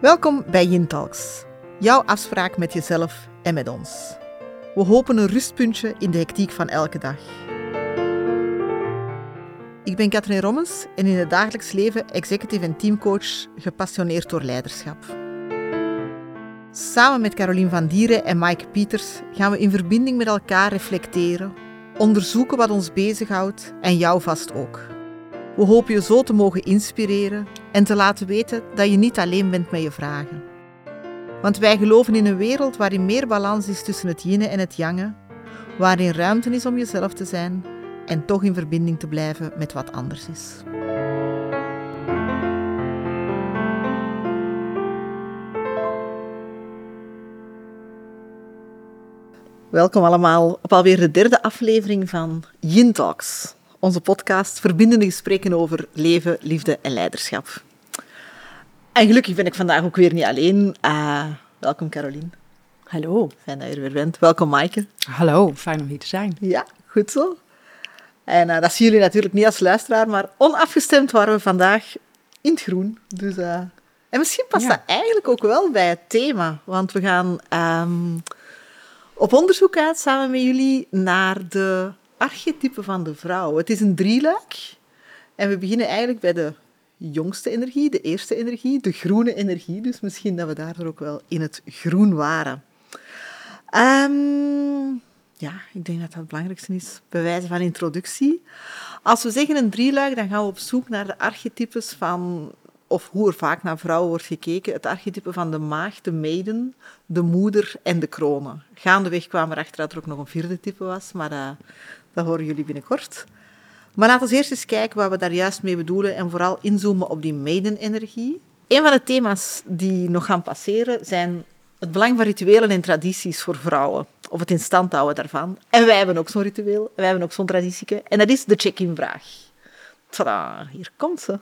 Welkom bij Yin Talks, jouw afspraak met jezelf en met ons. We hopen een rustpuntje in de hectiek van elke dag. Ik ben Katrien Rommens en in het dagelijks leven executive en teamcoach gepassioneerd door leiderschap. Samen met Caroline van Dieren en Mike Pieters gaan we in verbinding met elkaar reflecteren, onderzoeken wat ons bezighoudt en jou vast ook. We hopen je zo te mogen inspireren en te laten weten dat je niet alleen bent met je vragen. Want wij geloven in een wereld waarin meer balans is tussen het yin en het yang, waarin ruimte is om jezelf te zijn en toch in verbinding te blijven met wat anders is. Welkom allemaal op alweer de derde aflevering van Yin Talks, onze podcast verbindende gesprekken over leven, liefde en leiderschap. En gelukkig ben ik vandaag ook weer niet alleen. Uh, welkom Caroline. Hallo. Fijn dat je er weer bent. Welkom Maaike. Hallo, fijn om hier te zijn. Ja, goed zo. En uh, dat zien jullie natuurlijk niet als luisteraar, maar onafgestemd waren we vandaag in het groen. Dus, uh, en misschien past ja. dat eigenlijk ook wel bij het thema, want we gaan um, op onderzoek uit samen met jullie naar de archetypen van de vrouw. Het is een drieluik en we beginnen eigenlijk bij de jongste energie, de eerste energie, de groene energie. Dus misschien dat we daardoor ook wel in het groen waren. Um, ja, ik denk dat dat het belangrijkste is, bij wijze van introductie. Als we zeggen een drieluik, dan gaan we op zoek naar de archetypes van, of hoe er vaak naar vrouwen wordt gekeken, het archetype van de maagd, de maiden, de moeder en de kronen. Gaandeweg kwamen we achter dat er ook nog een vierde type was, maar dat, dat horen jullie binnenkort. Maar laten we eerst eens kijken wat we daar juist mee bedoelen en vooral inzoomen op die maiden-energie. Een van de thema's die nog gaan passeren zijn het belang van rituelen en tradities voor vrouwen. Of het in stand houden daarvan. En wij hebben ook zo'n ritueel. Wij hebben ook zo'n traditieke. En dat is de check-in-vraag. Tada, hier komt ze.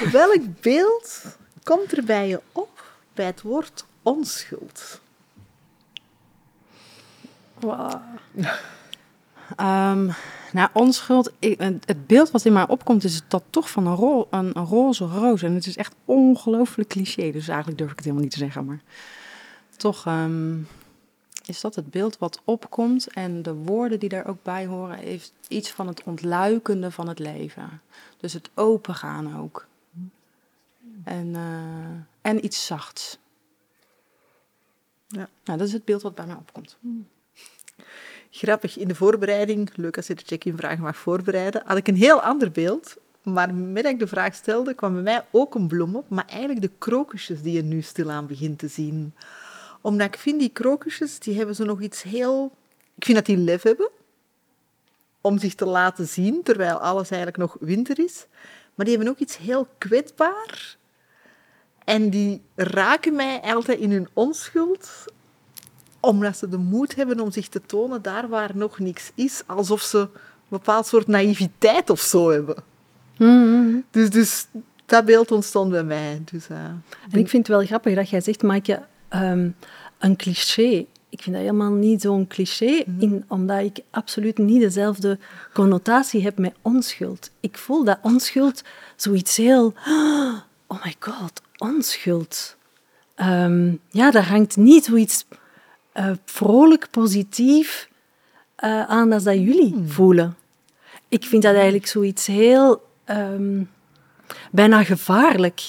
Welk beeld komt er bij je op bij het woord onschuld? Wow. Um, nou, onschuld, ik, het beeld wat in mij opkomt is dat toch van een, ro een, een roze roos. En het is echt ongelooflijk cliché, dus eigenlijk durf ik het helemaal niet te zeggen. Maar toch um, is dat het beeld wat opkomt. En de woorden die daar ook bij horen, heeft iets van het ontluikende van het leven. Dus het opengaan ook. En, uh, en iets zachts. Ja. Nou, dat is het beeld wat bij mij opkomt. Grappig, in de voorbereiding, leuk als je de check-in vragen mag voorbereiden, had ik een heel ander beeld. Maar met dat ik de vraag stelde, kwam bij mij ook een bloem op, maar eigenlijk de krokusjes die je nu stilaan begint te zien. Omdat ik vind, die krokusjes, die hebben zo nog iets heel... Ik vind dat die lef hebben, om zich te laten zien, terwijl alles eigenlijk nog winter is. Maar die hebben ook iets heel kwetsbaar. En die raken mij altijd in hun onschuld, omdat ze de moed hebben om zich te tonen daar waar nog niks is, alsof ze een bepaald soort naïviteit of zo hebben. Mm-hmm. Dus, dus dat beeld ontstond bij mij. Dus, uh, en ik vind het wel grappig dat jij zegt, Maaike, um, een cliché. Ik vind dat helemaal niet zo'n cliché, mm. in, omdat ik absoluut niet dezelfde connotatie heb met onschuld. Ik voel dat onschuld zoiets heel... Oh my god, onschuld. Um, ja, daar hangt niet zoiets uh, vrolijk, positief uh, aan als dat jullie hmm. voelen. Ik vind dat eigenlijk zoiets heel um, bijna gevaarlijk.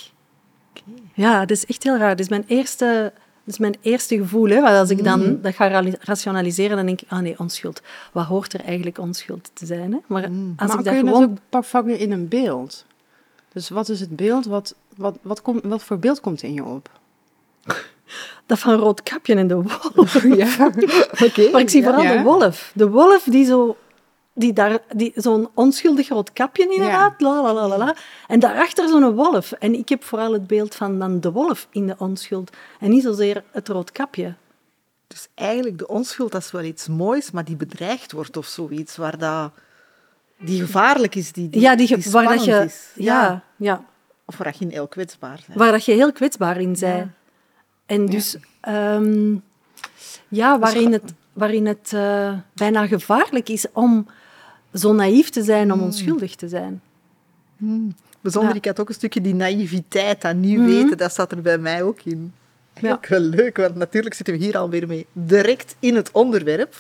Okay. Ja, dat is echt heel raar. Dat is mijn eerste, dat is mijn eerste gevoel. Hè. Want als ik dan mm. dat ga rationaliseren, dan denk ik, ah nee, onschuld. Wat hoort er eigenlijk onschuld te zijn? Hè? Maar mm. als maar ik dat dat gewoon... vak weer in een beeld. Dus wat is het beeld? Wat, wat, wat, wat voor beeld komt in je op? Dat van Roodkapje en de wolf. Ja, oké. Maar ik zie vooral Ja. de wolf. De wolf die zo... Die daar, die, zo'n onschuldig rood kapje inderdaad, la, la, la, la, la. En daarachter zo'n wolf. En ik heb vooral het beeld van dan de wolf in de onschuld. En niet zozeer het rood kapje. Dus eigenlijk, de onschuld, dat is wel iets moois, maar die bedreigd wordt of zoiets, waar dat... Die gevaarlijk is, die, die, ja, die, ge- die waar dat je... is. Ja, ja. Of waar dat je heel kwetsbaar bent. Waar dat je heel kwetsbaar in zij. Ja. En dus, ehm, ja, waarin het, waarin het eh, bijna gevaarlijk is om zo naïef te zijn, om onschuldig te zijn. Bijzonder, Ja. ik had ook een stukje die naïviteit, dat niet Mhm. weten, dat zat er bij mij ook in. Wel leuk, want natuurlijk zitten we hier alweer mee direct in het onderwerp.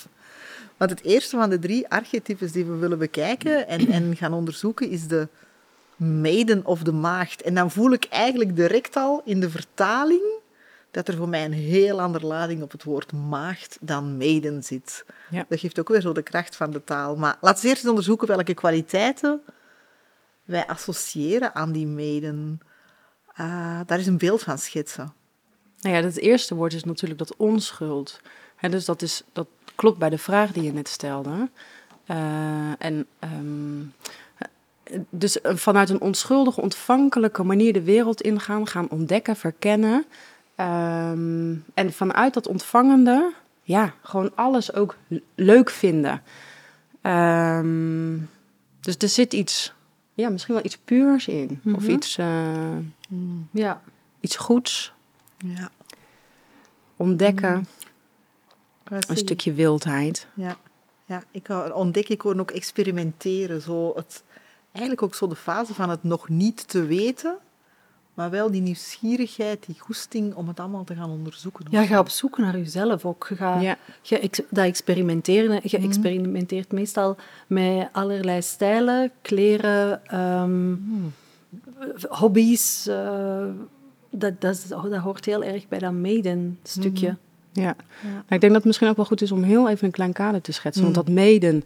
Want het eerste van de drie archetypes die we willen bekijken en, en gaan onderzoeken is de maiden of de maagd. En dan voel ik eigenlijk direct al in de vertaling dat er voor mij een heel andere lading op het woord maagd dan maiden zit. Ja. Dat geeft ook weer zo de kracht van de taal. Maar laten we eerst eens onderzoeken welke kwaliteiten wij associëren aan die maiden. Ah, daar is een beeld van schetsen. Nou ja, het eerste woord is natuurlijk dat onschuld. Dus dat, is, dat klopt bij de vraag die je net stelde. Eh, en ehm, dus eh, vanuit een onschuldige, ontvankelijke manier de wereld ingaan, gaan ontdekken, verkennen. Ehm, en vanuit dat ontvangende, ja, gewoon alles ook leuk vinden. Ehm, dus er zit iets, ja, misschien wel iets puurs in. Of Mhm. iets, eh, Ja. iets goeds. Ja. Ontdekken, een stukje wildheid. Ja, ja ik hou- ontdek, ik ook experimenteren. Zo het, eigenlijk ook zo de fase van het nog niet te weten, maar wel die nieuwsgierigheid, die goesting om het allemaal te gaan onderzoeken. Ja, ga op zoek naar jezelf ook. Je gaat- Ja. ex- dat experimenteren, je experimenteert meestal met allerlei stijlen, kleren, ehm, hobby's. eh, dat, dat, is- dat hoort heel erg bij dat maiden-stukje. Ja. Nou, ik denk dat het misschien ook wel goed is om heel even een klein kader te schetsen. Want dat meden,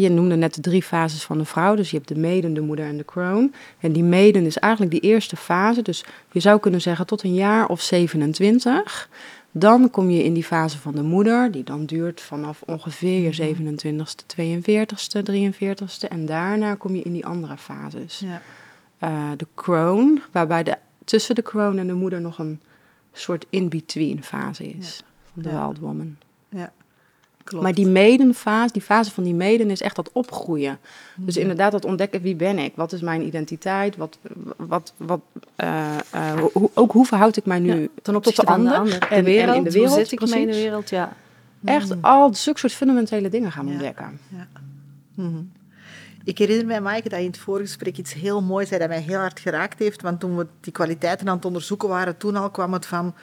je noemde net de drie fases van de vrouw. Dus je hebt de meden, de moeder en de kroon. En die meden is eigenlijk die eerste fase. Dus je zou kunnen zeggen tot een jaar of 27. Dan kom je in die fase van de moeder, die dan duurt vanaf ongeveer je 27ste, 42ste, 43ste. En daarna kom je in die andere fases. Ja. eh, de kroon, waarbij de, tussen de kroon en de moeder nog een soort in-between fase is. Van de Ja. wild woman. ja, klopt. Maar die medenfase, die fase van die meden is echt dat opgroeien. Dus Mhm. inderdaad dat ontdekken, wie ben ik? Wat is mijn identiteit? Wat, wat, wat, eh, eh, hoe, ook hoe verhoud ik mij nu Ja, ten opzichte van de ander? En- de wereld, in de wereld, hoe zit ik mij in de precies. wereld, ja. Echt al zulke soort fundamentele dingen gaan Ja. ontdekken. Mhm. Ik herinner mij, Maaike, dat je in het voorgesprek iets heel moois zei dat mij heel hard geraakt heeft. Want toen we die kwaliteiten aan het onderzoeken waren, toen al kwam het van...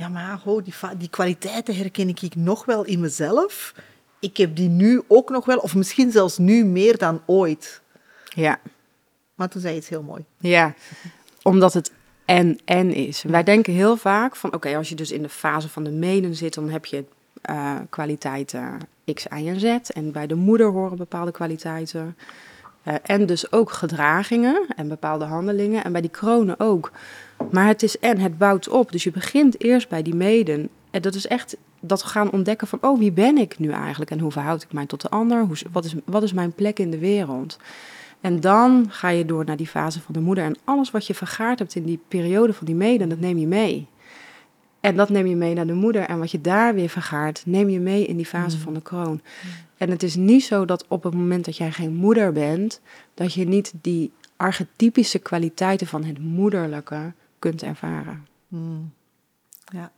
Ja, maar ho, die, die kwaliteiten herken ik nog wel in mezelf. Ik heb die nu ook nog wel, of misschien zelfs nu meer dan ooit. Ja. Maar toen zei je iets heel mooi. Ja, omdat het en en is. Wij denken heel vaak van, oké, als je dus in de fase van de menen zit, dan heb je eh, kwaliteiten X, Y en Z. En bij de moeder horen bepaalde kwaliteiten. Eh, en dus ook gedragingen en bepaalde handelingen. En bij die kronen ook. Maar het is en, het bouwt op. Dus je begint eerst bij die meden. En dat is echt dat gaan ontdekken van, oh, wie ben ik nu eigenlijk? En hoe verhoud ik mij tot de ander? Hoe, wat, is, wat is mijn plek in de wereld? En dan ga je door naar die fase van de moeder. En alles wat je vergaard hebt in die periode van die meden, dat neem je mee. En dat neem je mee naar de moeder. En wat je daar weer vergaart, neem je mee in die fase van de kroon. En het is niet zo dat op het moment dat jij geen moeder bent, dat je niet die archetypische kwaliteiten van het moederlijke kunt ervaren. Ja.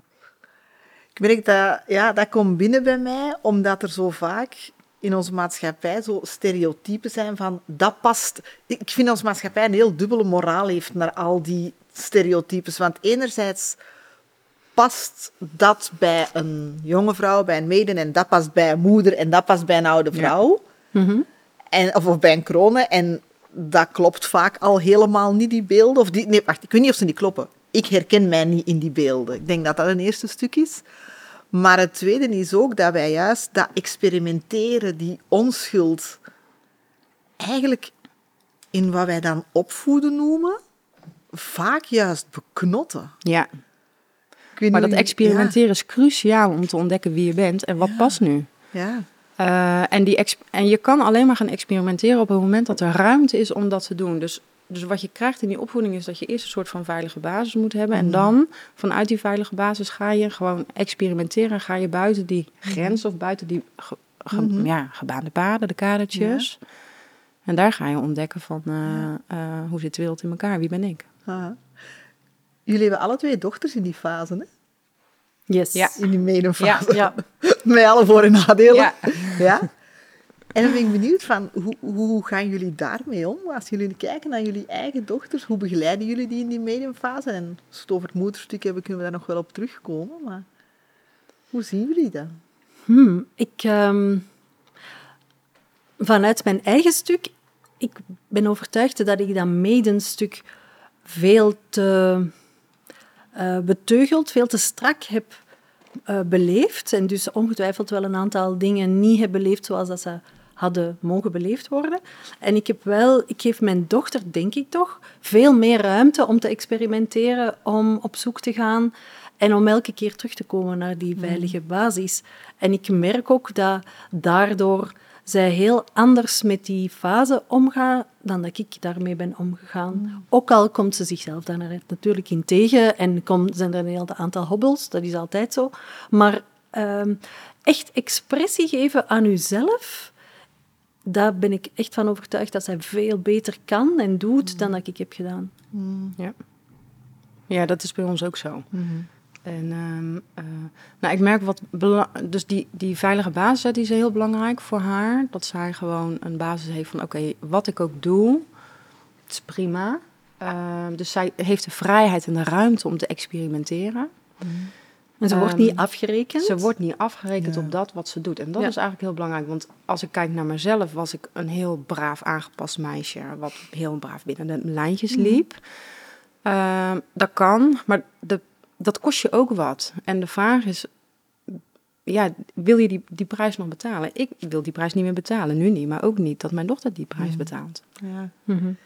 Ik merk dat, ja, dat komt binnen bij mij, omdat er zo vaak in onze maatschappij zo stereotypen zijn van dat past. Ik vind onze maatschappij een heel dubbele moraal heeft naar al die stereotypes. Want enerzijds past dat bij een jonge vrouw, bij een meden, en dat past bij een moeder, en dat past bij een oude vrouw. En, of, of bij een kronen. En dat klopt vaak al helemaal niet, die beelden. Of die, nee, wacht, ik weet niet of ze niet kloppen. Ik herken mij niet in die beelden. Ik denk dat dat een eerste stuk is. Maar het tweede is ook dat wij juist dat experimenteren, die onschuld, eigenlijk in wat wij dan opvoeden noemen, vaak juist beknotten. Ja, maar dat experimenteren is cruciaal om te ontdekken wie je bent en wat past nu. Ja, Eh, en, die en je kan alleen maar gaan experimenteren op het moment dat er ruimte is om dat te doen. Dus, dus wat je krijgt in die opvoeding is dat je eerst een soort van veilige basis moet hebben. En dan, vanuit die veilige basis, ga je gewoon experimenteren. Ga je buiten die grens of buiten die ge- ge- ja, gebaande paden, de kadertjes. En daar ga je ontdekken van eh, eh, hoe zit de wereld in elkaar, wie ben ik? Aha. Jullie hebben alle twee dochters in die fase, hè? Yes. Ja. In die medenfase. Ja. Met alle voor- en nadelen. Ja. Ja. En dan ben ik benieuwd van, hoe, hoe gaan jullie daarmee om? Als jullie kijken naar jullie eigen dochters, hoe begeleiden jullie die in die mediumfase? En als we het over het moederstuk hebben, kunnen we daar nog wel op terugkomen. Maar hoe zien jullie dat? Hmm, ik, ehm, vanuit mijn eigen stuk, ik ben overtuigd dat ik dat medenstuk veel te uh, beteugeld, veel te strak heb uh, beleefd. En dus ongetwijfeld wel een aantal dingen niet heb beleefd zoals dat ze hadden mogen beleefd worden. En ik heb wel, ik geef mijn dochter, denk ik toch, veel meer ruimte om te experimenteren, om op zoek te gaan en om elke keer terug te komen naar die veilige basis. En ik merk ook dat daardoor zij heel anders met die fase omgaat dan dat ik daarmee ben omgegaan. Mm. Ook al komt ze zichzelf daar natuurlijk in tegen en komt, zijn er een heel aantal hobbels, dat is altijd zo. Maar ehm, echt expressie geven aan uzelf, daar ben ik echt van overtuigd dat zij veel beter kan en doet mm. dan dat ik heb gedaan. Mm. Ja. ja, dat is bij ons ook zo. Mm-hmm. En um, uh, nou, ik merk wat dus die, die veilige basis die is heel belangrijk voor haar. Dat zij gewoon een basis heeft van oké, wat ik ook doe, het is prima. Uh, dus zij heeft de vrijheid en de ruimte om te experimenteren. En ze wordt niet ehm, afgerekend? Ze wordt niet afgerekend op dat wat ze doet. En dat is eigenlijk heel belangrijk. Want als ik kijk naar mezelf, was ik een heel braaf aangepast meisje. Wat heel braaf binnen de lijntjes mhm. liep. Dat kan, maar de dat kost je ook wat. En de vraag is, ja, wil je die, die prijs nog betalen? Ik wil die prijs niet meer betalen, nu niet, maar ook niet dat mijn dochter die prijs betaalt. Ja. Mm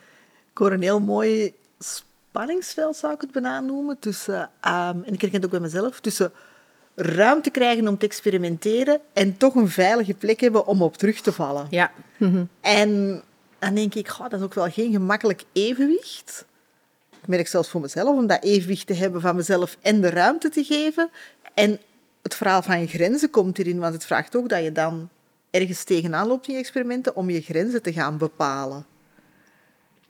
Ik hoor een heel mooi spanningsveld, zou ik het bijna noemen, tussen, um, en ik herken het ook bij mezelf, tussen ruimte krijgen om te experimenteren en toch een veilige plek hebben om op terug te vallen. Ja. En dan denk ik, goh, dat is ook wel geen gemakkelijk evenwicht. Ik merk zelfs voor mezelf om dat evenwicht te hebben van mezelf en de ruimte te geven. En het verhaal van je grenzen komt hierin, want het vraagt ook dat je dan ergens tegenaan loopt in je experimenten om je grenzen te gaan bepalen.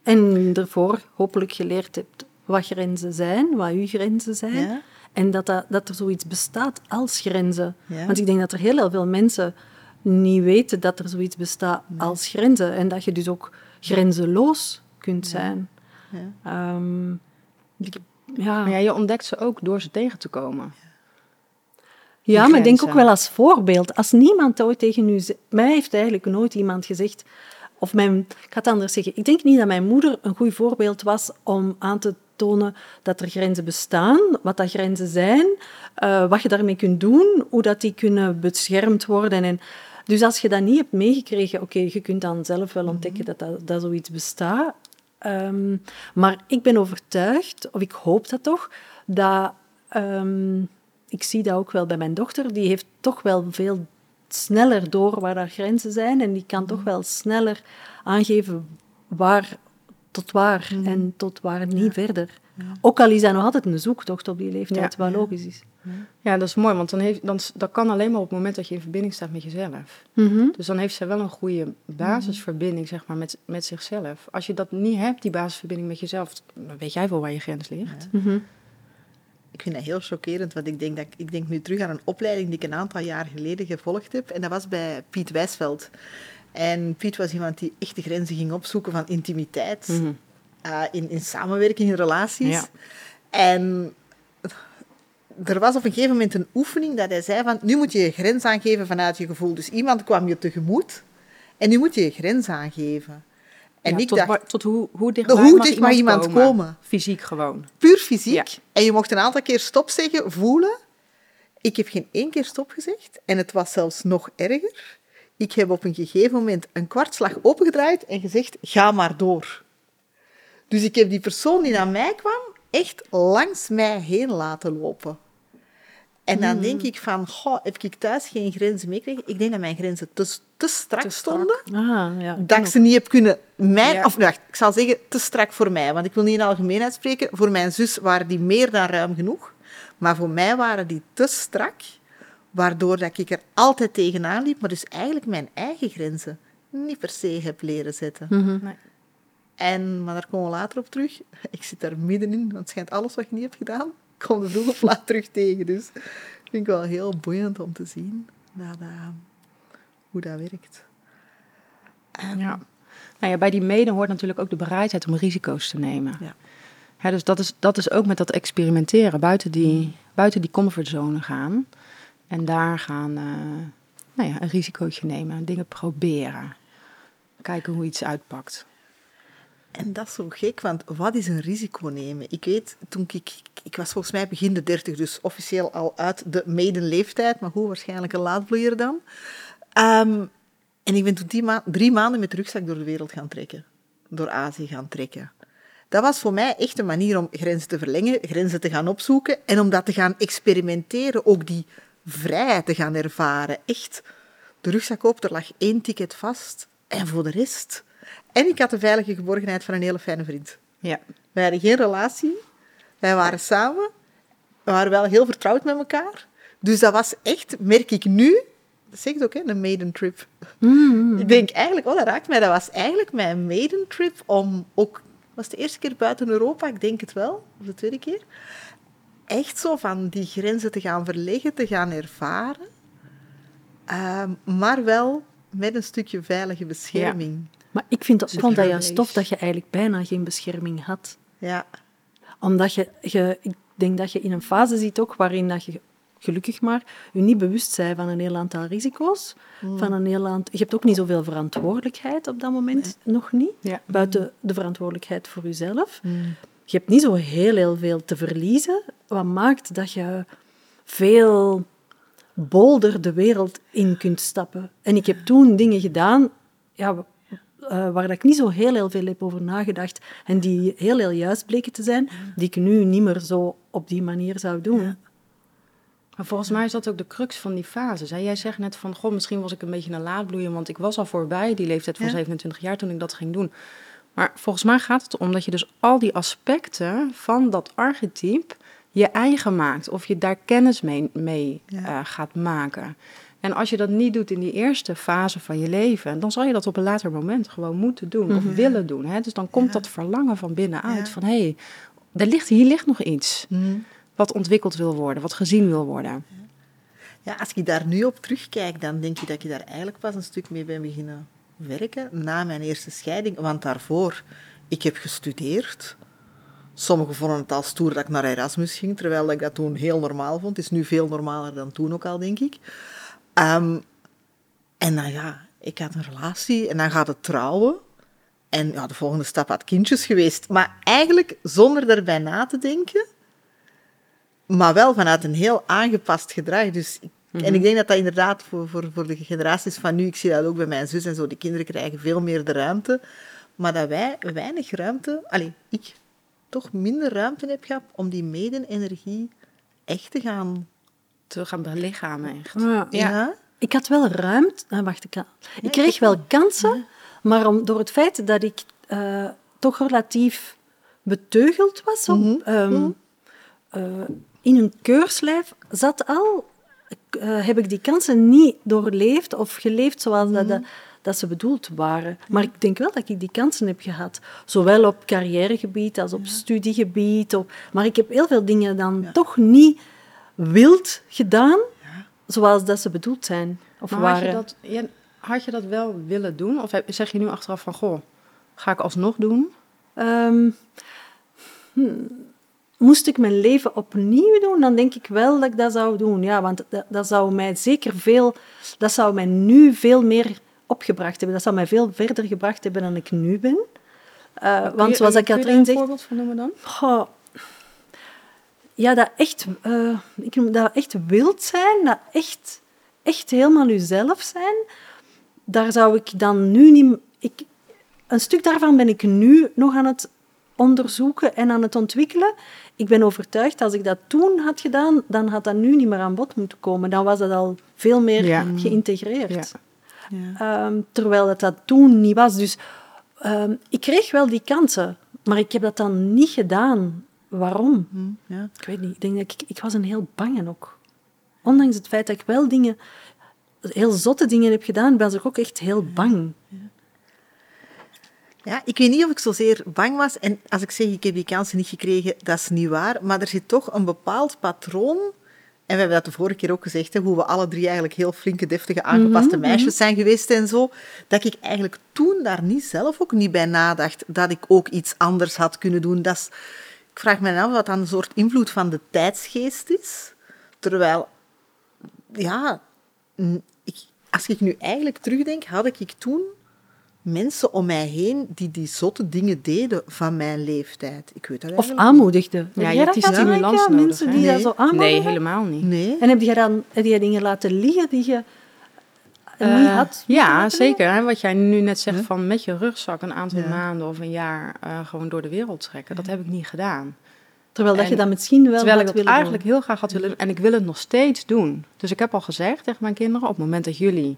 En ervoor hopelijk geleerd hebt wat grenzen zijn, wat uw grenzen zijn. En dat, dat, dat, er zoiets bestaat als grenzen. Want ik denk dat er heel veel mensen niet weten dat er zoiets bestaat als grenzen. En dat je dus ook grenzeloos kunt zijn. Ja. Um, ja. Maar ja, je ontdekt ze ook door ze tegen te komen. Ja, maar ik denk ook wel als voorbeeld. Als niemand ooit tegen u... Mij heeft eigenlijk nooit iemand gezegd... Of mijn, ik ga het anders zeggen. Ik denk niet dat mijn moeder een goed voorbeeld was om aan te tonen dat er grenzen bestaan, wat dat grenzen zijn, uh, wat je daarmee kunt doen, hoe dat die kunnen beschermd worden. En, dus als je dat niet hebt meegekregen, oké, je kunt dan zelf wel ontdekken mhm. dat, dat, dat zoiets bestaat. Um, maar ik ben overtuigd, of ik hoop dat toch, dat... Um, ik zie dat ook wel bij mijn dochter, die heeft toch wel veel sneller door waar daar grenzen zijn en die kan toch wel sneller aangeven waar tot waar mm. en tot waar niet verder. Ja. Ook al is dat nog altijd een zoektocht op die leeftijd, ja. wat logisch is. Ja, dat is mooi, want dan heeft, dan, dat kan alleen maar op het moment dat je in verbinding staat met jezelf. Mm Dus dan heeft zij wel een goede basisverbinding zeg maar, met, met zichzelf. Als je dat niet hebt, die basisverbinding met jezelf, dan weet jij wel waar je grens ligt. Mm Ik vind dat heel chockerend, want ik denk, dat, ik denk nu terug aan een opleiding die ik een aantal jaar geleden gevolgd heb. En dat was bij Piet Wijsveld. En Piet was iemand die echt de grenzen ging opzoeken van intimiteit, mhm. eh, in, in samenwerking, in relaties. Ja. En er was op een gegeven moment een oefening dat hij zei van, nu moet je je grens aangeven vanuit je gevoel. Dus iemand kwam je tegemoet en nu moet je je grens aangeven. En ik tot, dacht, tot hoe, hoe dicht hoe dicht mag iemand komen? Fysiek gewoon. Puur fysiek. En je mocht een aantal keer stop zeggen, voelen. Ik heb geen één keer stop gezegd. En het was zelfs nog erger. Ik heb op een gegeven moment een kwartslag opengedraaid en gezegd, ga maar door. Dus ik heb die persoon die naar mij kwam, echt langs mij heen laten lopen. En dan denk hmm. ik van, goh, heb ik thuis geen grenzen meegekregen? Ik denk dat mijn grenzen te, te strak stonden. Ah, ja, dat ik ze niet heb kunnen... Mijn, Of wacht, ik zal zeggen te strak voor mij. Want ik wil niet in algemeenheid spreken. Voor mijn zus waren die meer dan ruim genoeg. Maar voor mij waren die te strak. Waardoor dat ik er altijd tegenaan liep. Maar dus eigenlijk mijn eigen grenzen niet per se heb leren zetten. Mhm. nee. En, maar daar komen we later op terug. Ik zit daar middenin, want het schijnt alles wat je niet hebt gedaan, kom er vroeg of laat terug tegen. Dus vind ik wel heel boeiend om te zien dat, hoe dat werkt. Ja. Nou ja, bij die mede hoort natuurlijk ook de bereidheid om risico's te nemen. Ja. Dus dat is, dat is ook met dat experimenteren, buiten die, buiten die comfortzone gaan. En daar gaan, eh, nou ja, een risicootje nemen, dingen proberen. Kijken hoe iets uitpakt. En dat is zo gek, want wat is een risico nemen? Ik weet, toen ik, ik was volgens mij begin de dertig, dus officieel al uit de leeftijd, maar hoe waarschijnlijk een laadbloeier dan. Ehm, en ik ben toen ma drie maanden met de rugzak door de wereld gaan trekken. Door Azië gaan trekken. Dat was voor mij echt een manier om grenzen te verlengen, grenzen te gaan opzoeken en om dat te gaan experimenteren, ook die vrijheid te gaan ervaren. Echt, de rugzak op, er lag één ticket vast en voor de rest en ik had de veilige geborgenheid van een hele fijne vriend. Ja. Wij hadden geen relatie. Wij waren samen. We waren wel heel vertrouwd met elkaar. Dus dat was echt, merk ik nu, dat zegt ook, hè, een maiden trip. Mm. Ik denk eigenlijk, oh, dat raakt mij. Dat was eigenlijk mijn maiden trip om ook... was de eerste keer buiten Europa, ik denk het wel. Of de tweede keer. Echt zo van die grenzen te gaan verleggen, te gaan ervaren. Ehm, maar wel met een stukje veilige bescherming. Maar ik vind, Secure vond dat juist tof dat je eigenlijk bijna geen bescherming had. Ja. Omdat je, je, ik denk dat je in een fase zit ook waarin dat je, gelukkig maar, je niet bewust bent van een heel aantal risico's. Van een heel aantal, je hebt ook niet zoveel verantwoordelijkheid op dat moment, nog niet. Ja. Buiten de verantwoordelijkheid voor jezelf. Je hebt niet zo heel, heel veel te verliezen. Wat maakt dat je veel bolder de wereld in kunt stappen. En ik heb toen dingen gedaan ja, eh, waar dat ik niet zo heel, heel veel heb over nagedacht en die heel, heel juist bleken te zijn, die ik nu niet meer zo op die manier zou doen. Maar volgens mij is dat ook de crux van die fases. hè. Jij zegt net van, goh, misschien was ik een beetje een laadbloeier, want ik was al voorbij die leeftijd van Ja. 27 jaar toen ik dat ging doen. Maar volgens mij gaat het om dat je dus al die aspecten van dat archetype je eigen maakt. Of je daar kennis mee, mee Ja. eh, gaat maken. En als je dat niet doet in die eerste fase van je leven, dan zal je dat op een later moment gewoon moeten doen of willen doen. Hè? Dus dan komt Ja. dat verlangen van binnenuit Ja. van, hé, hey, er ligt, hier ligt nog iets Mhm. wat ontwikkeld wil worden, wat gezien wil worden. Ja, als ik daar nu op terugkijk, dan denk ik dat ik daar eigenlijk pas een stuk mee ben beginnen werken na mijn eerste scheiding. Want daarvoor, ik heb gestudeerd. Sommigen vonden het al stoer dat ik naar Erasmus ging, terwijl ik dat toen heel normaal vond. Het is nu veel normaler dan toen ook al, denk ik. Ehm, en dan ja, ik had een relatie en dan gaat het trouwen. En ja, de volgende stap had kindjes geweest. Maar eigenlijk zonder erbij na te denken, maar wel vanuit een heel aangepast gedrag. Dus, ik- En ik denk dat dat inderdaad voor, voor, voor de generaties van nu, ik zie dat ook bij mijn zus en zo, de kinderen krijgen veel meer de ruimte. Maar dat wij weinig ruimte, alleen ik, toch minder ruimte heb gehad om die mede-energie echt te gaan... Te gaan belichamen echt. Ja. Ja. Ik had wel ruimte. Ah, wacht, ik, ik kreeg wel kansen, maar om, door het feit dat ik eh, toch relatief beteugeld was, op, Mhm. ehm, eh, in een keurslijf zat al, eh, heb ik die kansen niet doorleefd of geleefd zoals dat, dat, dat ze bedoeld waren. Maar ik denk wel dat ik die kansen heb gehad. Zowel op carrièregebied als op studiegebied. Op, maar ik heb heel veel dingen dan toch niet wild gedaan, zoals dat ze bedoeld zijn. Of Maar waren. had je, dat, had je dat wel willen doen? Of zeg je nu achteraf van, goh, ga ik alsnog doen? Ehm, hmm, moest ik mijn leven opnieuw doen, dan denk ik wel dat ik dat zou doen. Ja, want dat, dat zou mij zeker veel... Dat zou mij nu veel meer opgebracht hebben. Dat zou mij veel verder gebracht hebben dan ik nu ben. Kun want je- zoals ik Katrien een voorbeeld van noemen dan? Goh, ja, dat echt, eh, ik noem dat echt wild zijn, dat echt, echt helemaal jezelf zijn, daar zou ik dan nu niet... Ik, een stuk daarvan ben ik nu nog aan het onderzoeken en aan het ontwikkelen. Ik ben overtuigd, als ik dat toen had gedaan, dan had dat nu niet meer aan bod moeten komen. Dan was dat al veel meer Ja. geïntegreerd. Ja. Ja. Ehm, terwijl dat, dat toen niet was. Dus ehm, ik kreeg wel die kansen, maar ik heb dat dan niet gedaan. Waarom? Hm, ja. Ik weet niet. Ik denk dat ik, ik was een heel bange ook. Ondanks het feit dat ik wel dingen, heel zotte dingen heb gedaan, was ik ook echt heel bang. Ja, ik weet niet of ik zozeer bang was. En als ik zeg ik heb die kansen niet gekregen, dat is niet waar. Maar er zit toch een bepaald patroon En we hebben dat de vorige keer ook gezegd, hè, hoe we alle drie eigenlijk heel flinke, deftige, aangepaste meisjes zijn geweest en zo. Dat ik eigenlijk toen daar niet zelf ook niet bij nadacht dat ik ook iets anders had kunnen doen. Dat is, ik vraag me af wat dan een soort invloed van de tijdsgeest is. Terwijl, ja, ik, als ik nu eigenlijk terugdenk, had ik toen mensen om mij heen die die zotte dingen deden van mijn leeftijd. Ik weet dat Of eigenlijk aanmoedigde. Ja, je hebt stimulans nodig, Mensen die Nee. dat zo aanmoedigen? Nee, helemaal niet. niet. Nee. En heb je dan heb je dingen laten liggen die je Eh, niet had? ja, zeker. Hè, wat jij nu net zegt van met je rugzak een aantal Ja. maanden of een jaar eh, gewoon door de wereld trekken. Dat heb ik niet gedaan. Terwijl dat En je dat misschien wel Terwijl ik dat eigenlijk doen. heel graag had willen en ik wil het nog steeds doen. Dus ik heb al gezegd tegen mijn kinderen, op het moment dat jullie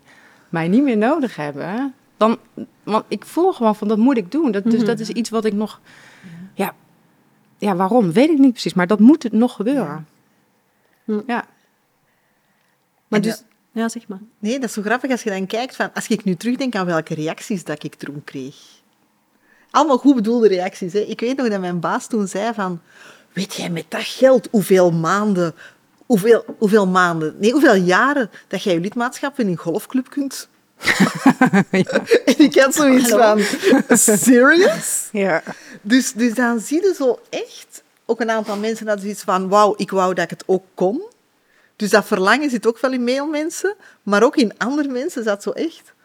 mij niet meer nodig hebben, dan, want ik voel gewoon van dat moet ik doen. Dat, dus Mhm. dat is iets wat ik nog, ja, ja, waarom weet ik niet precies, maar dat moet het nog gebeuren. Ja. Ja, Maar En dus, ja, zeg maar. Nee, dat is zo grappig als je dan kijkt van... Als ik nu terugdenk aan welke reacties dat ik toen kreeg. Allemaal goed bedoelde reacties. Hè. Ik weet nog dat mijn baas toen zei van... Weet jij met dat geld hoeveel maanden... Hoeveel, hoeveel maanden... Nee, hoeveel jaren dat jij je lidmaatschap in een golfclub kunt... En ik had zoiets Hallo? van... Serious? ja. Dus, dus dan zie je zo echt... Ook een aantal mensen hadden zoiets van... Wauw, ik wou dat ik het ook kon. Dus dat verlangen zit ook wel in veel mensen. Maar ook in andere mensen zat zo echt...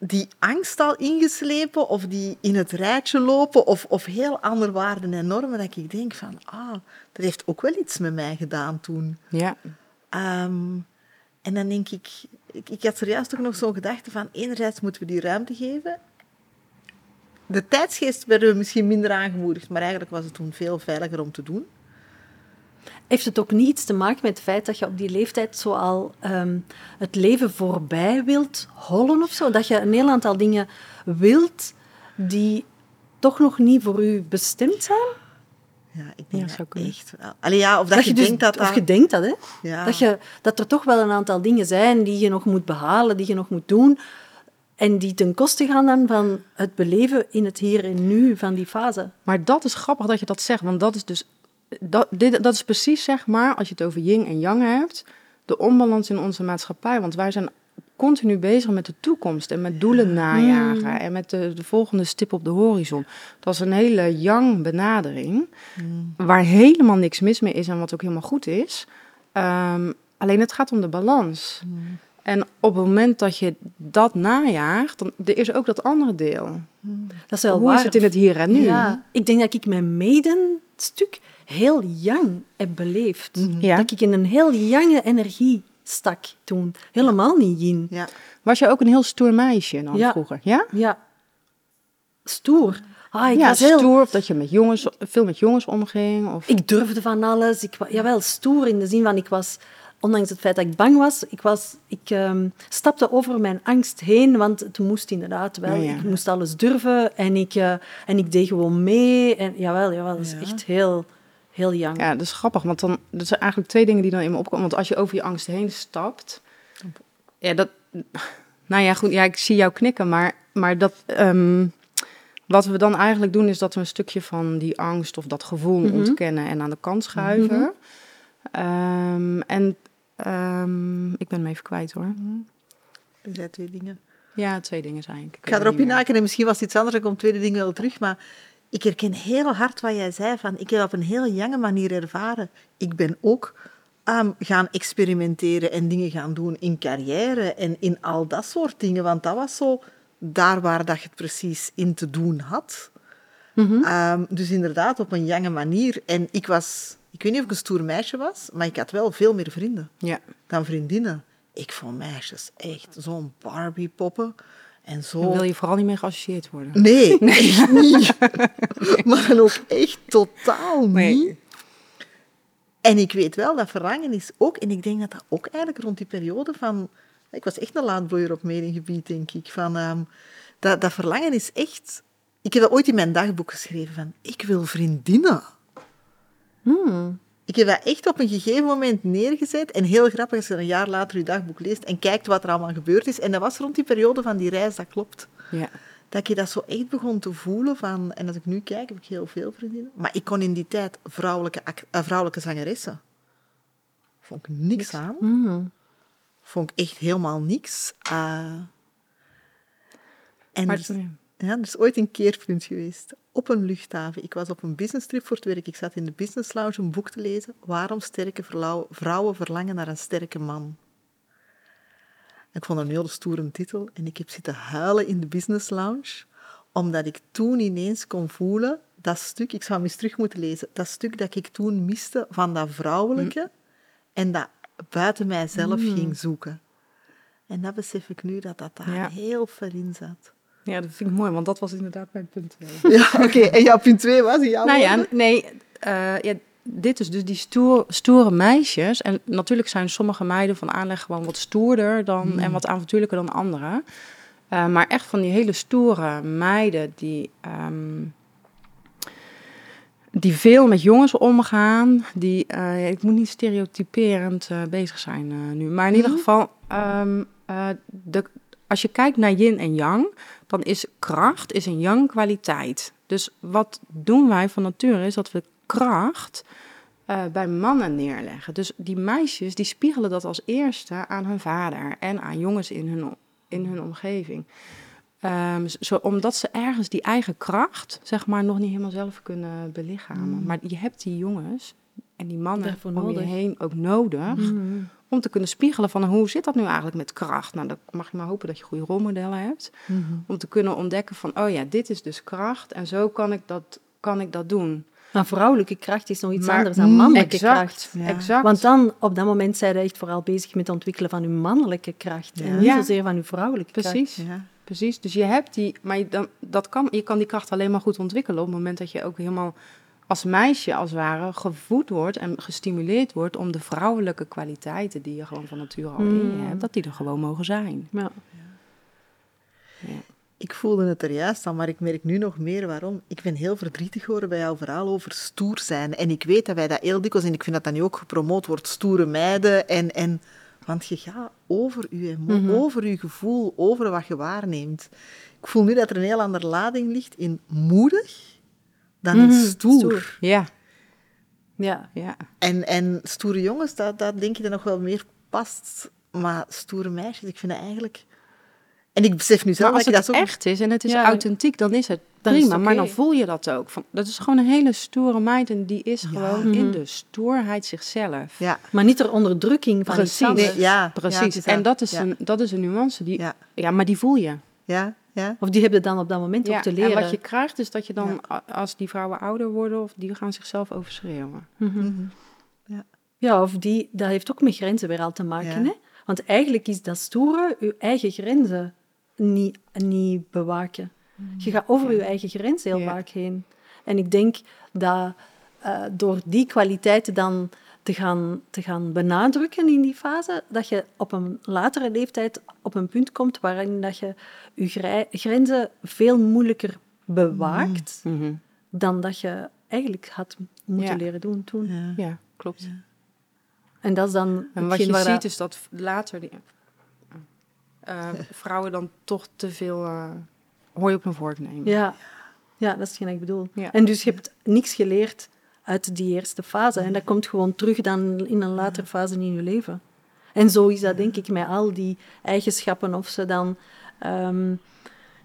Die angst al ingeslepen, of die in het rijtje lopen, of, of heel andere waarden en normen, dat ik denk van, ah, dat heeft ook wel iets met mij gedaan toen. ja. Ehm, en dan denk ik, ik, ik had zojuist ook nog zo'n gedachte van, enerzijds moeten we die ruimte geven. De tijdsgeest werden we misschien minder aangemoedigd, maar eigenlijk was het toen veel veiliger om te doen. Heeft het ook niet iets te maken met het feit dat je op die leeftijd zo al ehm, het leven voorbij wilt hollen of zo? Dat je een heel aantal dingen wilt die toch nog niet voor u bestemd zijn? Ja, ik denk dat echt wel. Allee, ja, of dat, je, dus- denkt dat Of dat... je denkt dat, hè? ja. Dat, je, dat er toch wel een aantal dingen zijn die je nog moet behalen, die je nog moet doen. En die ten koste gaan dan van het beleven in het hier en nu van die fase. Maar dat is grappig dat je dat zegt, want dat is dus dat, dit, dat is precies zeg maar als je het over yin en yang hebt, de onbalans in onze maatschappij, want wij zijn continu bezig met de toekomst en met doelen najagen en met de, de volgende stip op de horizon. Dat is een hele yang benadering, waar helemaal niks mis mee is en wat ook helemaal goed is. Ehm, alleen het gaat om de balans. En op het moment dat je dat najaagt, dan er is ook dat andere deel. Dat is wel Hoe waar. is het in het hier en nu? Ja, ik denk dat ik mijn medenstuk heel jong heb beleefd. Ja. Dat ik in een heel jonge energie stak toen. Helemaal niet yin. Ja. Was je ook een heel stoer meisje dan Ja. vroeger? Ja? Ja. Stoer. Ah, ik ja, was heel... stoer of dat je met jongens, veel met jongens omging. Of... Ik durfde van alles. Ik, jawel, stoer in de zin van ik was, ondanks het feit dat ik bang was, ik, was, ik ehm, stapte over mijn angst heen, want het moest inderdaad wel. Ja, ja. Ik moest alles durven en ik, eh, en ik deed gewoon mee. En, jawel, jawel, dat is Ja. echt heel, heel jong. Ja, dat is grappig, want dan, dat zijn eigenlijk twee dingen die dan in me opkomen. Want als je over je angst heen stapt, ja, dat, nou ja, goed, ja, ik zie jou knikken, maar, maar dat, ehm, wat we dan eigenlijk doen, is dat we een stukje van die angst of dat gevoel Mhm. ontkennen en aan de kant schuiven. Ehm, en ehm, ik ben hem even kwijt hoor. Er zijn twee dingen. Ja, twee dingen zijn ik. Ik ga erop inhaken en misschien was het iets anders, ik kom tweede ding wel terug. Maar ik herken heel hard wat jij zei, van ik heb op een heel jonge manier ervaren. Ik ben ook ehm, gaan experimenteren en dingen gaan doen in carrière en in al dat soort dingen. Want dat was zo daar waar dat je het precies in te doen had. Mhm. Ehm, dus inderdaad, op een jonge manier. En ik was, ik weet niet of ik een stoer meisje was, maar ik had wel veel meer vrienden Ja. dan vriendinnen. Ik vond meisjes echt zo'n Barbie-poppen. En zo... Dan wil je vooral niet mee geassocieerd worden. Nee, echt niet. maar dan ook echt totaal niet. Nee. En ik weet wel, dat verlangen is ook... En ik denk dat dat ook eigenlijk rond die periode van... Ik was echt een laadbloeier op mediengebied, denk ik. Van, ehm, dat, dat verlangen is echt... Ik heb dat ooit in mijn dagboek geschreven van... Ik wil vriendinnen. Hmm. Ik heb dat echt op een gegeven moment neergezet. En heel grappig als je een jaar later je dagboek leest en kijkt wat er allemaal gebeurd is. En dat was rond die periode van die reis, dat klopt. Ja. Dat je dat zo echt begon te voelen van... En als ik nu kijk, heb ik heel veel vriendinnen. Maar ik kon in die tijd vrouwelijke, eh, vrouwelijke zangeressen. Vond ik niks aan. Mhm. Vond ik echt helemaal niks. Eh, en Maar, is- ja, er is ooit een keerpunt geweest. Op een luchthaven. Ik was op een business trip voor het werk. Ik zat in de business lounge een boek te lezen. Waarom sterke vrouwen verlangen naar een sterke man. Ik vond dat een hele stoere titel. En ik heb zitten huilen in de business lounge. Omdat ik toen ineens kon voelen... Dat stuk, ik zou hem eens terug moeten lezen. Dat stuk dat ik toen miste van dat vrouwelijke. En dat buiten mijzelf ging zoeken. En dat besef ik nu dat dat daar Ja. heel ver in zat. Ja, dat vind ik mooi, want dat was inderdaad mijn punt. twee. Ja, oké. En jouw punt 2 was in jouw nou ja, nee, eh, ja, dit is dus die stoer, stoere meisjes. En natuurlijk zijn sommige meiden van aanleg gewoon wat stoerder dan, en wat avontuurlijker dan anderen. Eh, maar echt van die hele stoere meiden die, ehm, die veel met jongens omgaan. Die, eh, ik moet niet stereotyperend bezig zijn nu. Maar in ieder geval, ehm, eh, de, als je kijkt naar yin en yang, dan is kracht is een yang kwaliteit. Dus wat doen wij van nature is dat we kracht eh, bij mannen neerleggen. Dus die meisjes die spiegelen dat als eerste aan hun vader en aan jongens in hun, in hun omgeving. Ehm, zo, omdat ze ergens die eigen kracht, zeg maar, nog niet helemaal zelf kunnen belichamen. Maar je hebt die jongens en die mannen Daarvoor om je nodig. heen ook nodig om te kunnen spiegelen van hoe zit dat nu eigenlijk met kracht. Nou, dan mag je maar hopen dat je goede rolmodellen hebt. Om te kunnen ontdekken van, oh ja, dit is dus kracht en zo kan ik dat, kan ik dat doen. Maar vrouwelijke kracht is nog iets Maar- anders dan mannelijke exact, kracht. Ja. Exact. Want dan, op dat moment, zijn je echt vooral bezig met het ontwikkelen van uw mannelijke kracht. Ja. En niet Ja. zozeer van uw vrouwelijke kracht. Precies. Ja. Precies, dus je hebt die, maar je, dan, dat kan, je kan die kracht alleen maar goed ontwikkelen op het moment dat je ook helemaal als meisje als het ware gevoed wordt en gestimuleerd wordt om de vrouwelijke kwaliteiten die je gewoon van nature al in je Mm. hebt, dat die er gewoon mogen zijn. Ja. Ja. Ik voelde het er juist al, maar ik merk nu nog meer waarom. Ik ben heel verdrietig geworden bij jouw verhaal over stoer zijn. En ik weet dat wij dat heel dikwijls, en ik vind dat dat nu ook gepromoot wordt, stoere meiden. En, en, want je gaat over je, emo- Mhm. over je gevoel, over wat je waarneemt. Ik voel nu dat er een heel andere lading ligt in moedig dan in Mhm, stoer. stoer. Ja, ja. ja. En, en stoere jongens, dat, dat denk ik dat nog wel meer past. Maar stoere meisjes, ik vind dat eigenlijk... En ik besef nu zelf dat het dat zo... echt is en het is Ja, authentiek, dan is het dan is prima. Maar dan voel je dat ook. Van, dat is gewoon een hele stoere meid en die is gewoon in Mhm. de stoerheid zichzelf. Ja, Maar niet ter onderdrukking van Precies. nee, ja. Precies. en dat is, ja. een, dat is een nuance. Die, ja. Ja, maar die voel je. ja, ja. Of die hebben dan op dat moment ook te leren. En wat je krijgt is dat je dan, Ja. als die vrouwen ouder worden, of die gaan zichzelf overschreeuwen. Mhm. Mhm. Ja, of die, dat heeft ook met grenzen weer al te maken. Ja. Hè? Want eigenlijk is dat stoere je eigen grenzen niet, niet bewaken. Je gaat over je eigen grens heel Ja. vaak heen. En ik denk dat eh, door die kwaliteiten dan te gaan, te gaan benadrukken in die fase, dat je op een latere leeftijd op een punt komt waarin dat je je grenzen veel moeilijker bewaakt dan dat je eigenlijk had moeten Ja. leren doen toen. Ja. Ja, klopt. En dat is dan En wat je waar ziet dat- is dat later die, eh, vrouwen dan toch te veel eh hooi op hun vork nemen. Ja, ja dat is hetgeen ik bedoel. Ja. En dus je hebt niks geleerd uit die eerste fase. En dat komt gewoon terug dan in een latere fase in je leven. En zo is dat denk ik met al die eigenschappen, of ze dan ehm,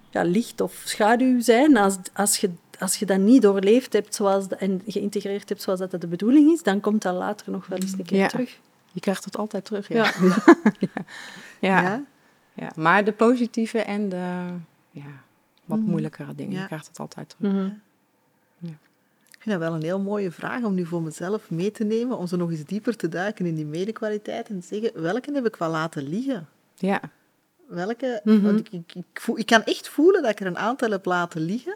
ja, licht of schaduw zijn. Als, als, je, als je dat niet doorleefd hebt zoals de- en geïntegreerd hebt zoals dat de bedoeling is, dan komt dat later nog wel eens een keer Ja. terug. Je krijgt het altijd terug. Ja. Ja. Ja. Ja? Ja. Maar de positieve en de ja, wat Mhm. moeilijkere dingen, je krijgt het altijd terug. Mhm. Ik vind dat wel een heel mooie vraag om nu voor mezelf mee te nemen, om zo nog eens dieper te duiken in die medekwaliteit en te zeggen, welke heb ik wel laten liggen? Ja. Welke, Mhm. want ik, ik, ik, voel, ik kan echt voelen dat ik er een aantal heb laten liggen.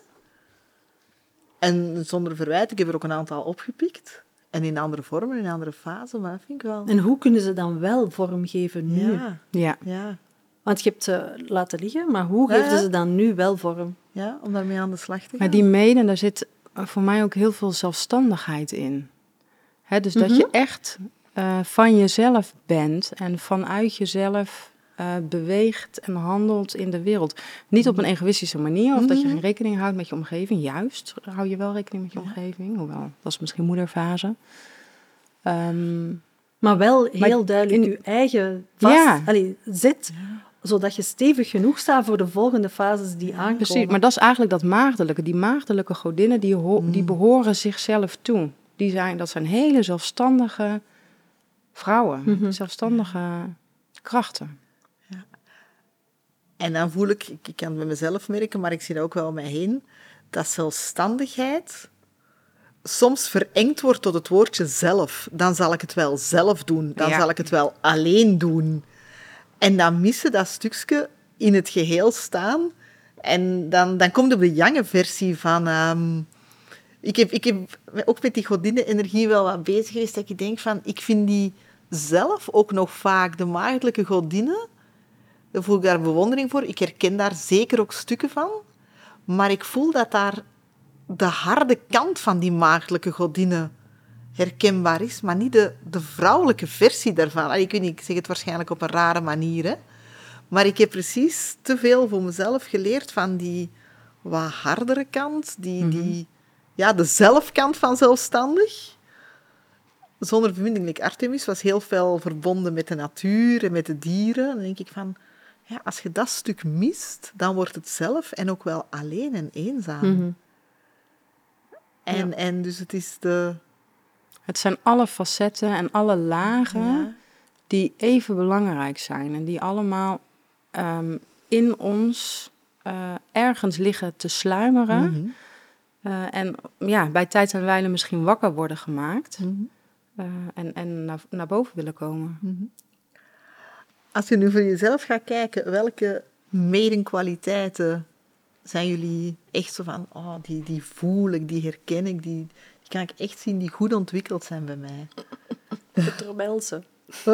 En zonder verwijt, ik heb er ook een aantal opgepikt. En in andere vormen, in andere fasen, maar dat vind ik wel... En hoe kunnen ze dan wel vormgeven nu? Ja, Ja. ja, Want je hebt ze laten liggen, maar hoe geven ja. ze dan nu wel vorm? ja, om daarmee aan de slag te gaan. Maar die mede, daar zit voor mij ook heel veel zelfstandigheid in. Hè, dus dat je echt eh, van jezelf bent en vanuit jezelf eh, beweegt en handelt in de wereld. Niet op een egoïstische manier of dat je geen rekening houdt met je omgeving. Juist hou je wel rekening met je omgeving, hoewel dat is misschien moederfase. Ehm, Maar wel Maar heel duidelijk in- je eigen vast, Ja. allee, zet, zodat je stevig genoeg staat voor de volgende fases die aankomen. Precies, maar dat is eigenlijk dat maagdelijke. Die maagdelijke godinnen, die, die behoren zichzelf toe. Die zijn, dat zijn hele zelfstandige vrouwen. Mhm. Zelfstandige krachten. En dan voel ik, ik ik kan het bij mezelf merken, maar ik zie dat ook wel om mij heen, dat zelfstandigheid soms verengd wordt tot het woordje zelf. Dan zal ik het wel zelf doen. Dan Ja. zal ik het wel alleen doen. En dan missen dat stukje in het geheel staan. En dan, dan komt de jonge versie van... ehm, ik, heb, ik heb ook met die godinnen-energie wel wat bezig geweest, dat ik denk van... Ik vind die zelf ook nog vaak, de maagdelijke godinnen... Daar voel ik daar bewondering voor. Ik herken daar zeker ook stukken van. Maar ik voel dat daar de harde kant van die maagdelijke godinne herkenbaar is, maar niet de, de vrouwelijke versie daarvan. Allee, Ik weet niet, ik zeg het waarschijnlijk op een rare manier, hè. Maar ik heb precies te veel voor mezelf geleerd van die wat hardere kant, die, die, ja, de zelfkant van zelfstandig. Zonder verbinding, like Artemis was heel veel verbonden met de natuur en met de dieren. Dan denk ik van, ja, als je dat stuk mist, dan wordt het zelf en ook wel alleen en eenzaam. Mhm. En, en dus het is de... Het zijn alle facetten en alle lagen Ja, die even belangrijk zijn. En die allemaal ehm, in ons eh, ergens liggen te sluimeren. Mhm. Eh, en ja, bij tijd en wijle misschien wakker worden gemaakt. Mhm. eh, en en naar, naar boven willen komen. Als je nu voor jezelf gaat kijken, welke medingkwaliteiten zijn jullie echt zo van, oh, die, die voel ik, die herken ik, die, die kan ik echt zien die goed ontwikkeld zijn bij mij. Het rebelse.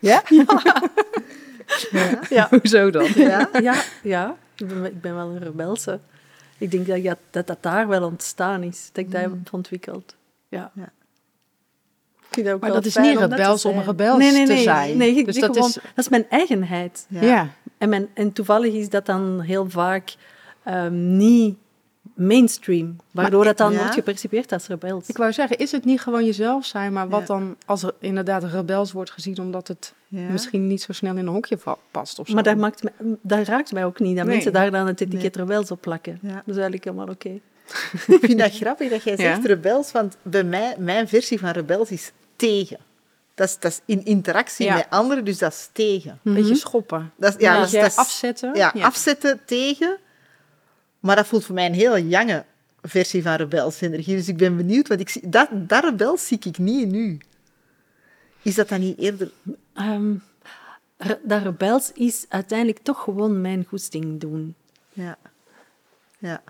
Ja? Ja? Ja. Hoezo dan? Ja? Ja, ja ik, ben, ik ben wel een rebelse. Ik denk dat dat, dat, dat daar wel ontstaan is, dat ik dat heb ontwikkeld. Ja. Ja. Ik vind ook Maar dat is niet om dat te rebels om zijn. rebels nee, nee, te nee, zijn. Nee, ik Dus dat gewoon, is- dat is mijn eigenheid. Ja. En, mijn, en toevallig is dat dan heel vaak ehm, niet mainstream, waardoor het dan ja. wordt gepercipieerd als rebels. Ik wou zeggen, is het niet gewoon jezelf zijn, maar wat Ja. dan als er inderdaad rebels wordt gezien omdat het Ja. misschien niet zo snel in een hokje past of zo? Maar dat, maakt mij, dat raakt mij ook niet, dat Nee. mensen daar dan het etiket Nee. rebels op plakken. Ja. Dat is eigenlijk helemaal oké. Ik vind dat grappig dat jij zegt Ja. rebels, want bij mij, mijn versie van rebels is tegen. Dat is, dat is in interactie Ja. met anderen, dus dat is tegen. Een beetje schoppen. Dat is, ja, dat is, dat is- afzetten. Ja, afzetten tegen. Maar dat voelt voor mij een heel jonge versie van rebelsenergie. Dus ik ben benieuwd, want ik zie, dat, dat rebels zie ik niet in u. Is dat dan niet eerder... Re- dat rebels is uiteindelijk toch gewoon mijn goesting doen. Ja. Ja.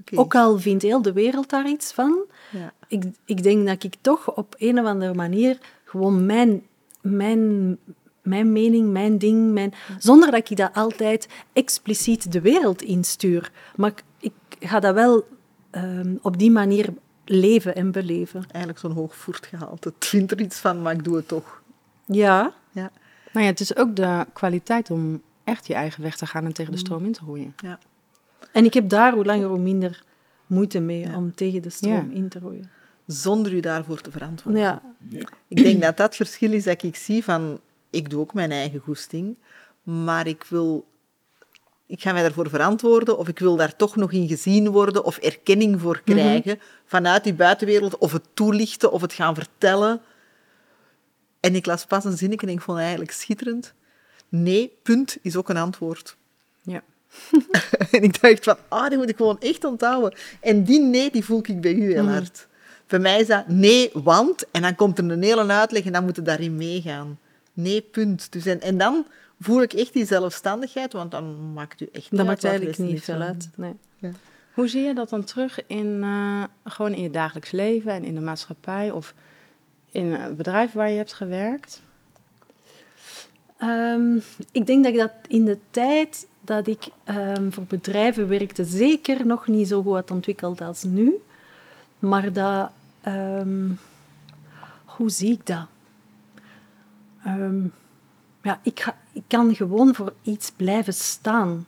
Oké. Ook al vindt heel de wereld daar iets van, Ja. ik, ik denk dat ik toch op een of andere manier gewoon mijn, mijn, mijn mening, mijn ding, mijn, zonder dat ik dat altijd expliciet de wereld instuur. Maar ik, ik ga dat wel ehm, op die manier leven en beleven. Eigenlijk zo'n hoog voertgehalte. Het vindt er iets van, maar ik doe het toch. Ja, Ja. Nou ja, het is ook de kwaliteit om echt je eigen weg te gaan en tegen de stroom in te roeien. Ja. en ik heb daar hoe langer hoe minder moeite mee Ja. om tegen de stroom Ja. in te roeien. Zonder u daarvoor te verantwoorden. Ja, Ik denk dat dat verschil is dat ik zie van... Ik doe ook mijn eigen goesting, maar ik wil... Ik ga mij daarvoor verantwoorden of ik wil daar toch nog in gezien worden of erkenning voor krijgen vanuit die buitenwereld of het toelichten of het gaan vertellen. En ik las pas een zinnetje en ik vond het eigenlijk schitterend. Nee, punt, is ook een antwoord. Ja. en ik dacht van, ah, die moet ik gewoon echt onthouden. En die nee, die voel ik bij u heel hard. Bij mij is dat nee, want, en dan komt er een hele uitleg en dan moet je daarin meegaan. Nee, punt. Dus en, en dan voel ik echt die zelfstandigheid, want dan maakt u echt dat niet maakt eigenlijk niet veel uit. Nee. Hoe zie je dat dan terug in, eh, gewoon in je dagelijks leven en in de maatschappij of in het bedrijf waar je hebt gewerkt? Ehm, ik denk dat ik dat in de tijd dat ik ehm, voor bedrijven werkte, zeker nog niet zo goed had ontwikkeld als nu. Maar dat... ehm, hoe zie ik dat? Ehm, ja, ik, ga, ik kan gewoon voor iets blijven staan.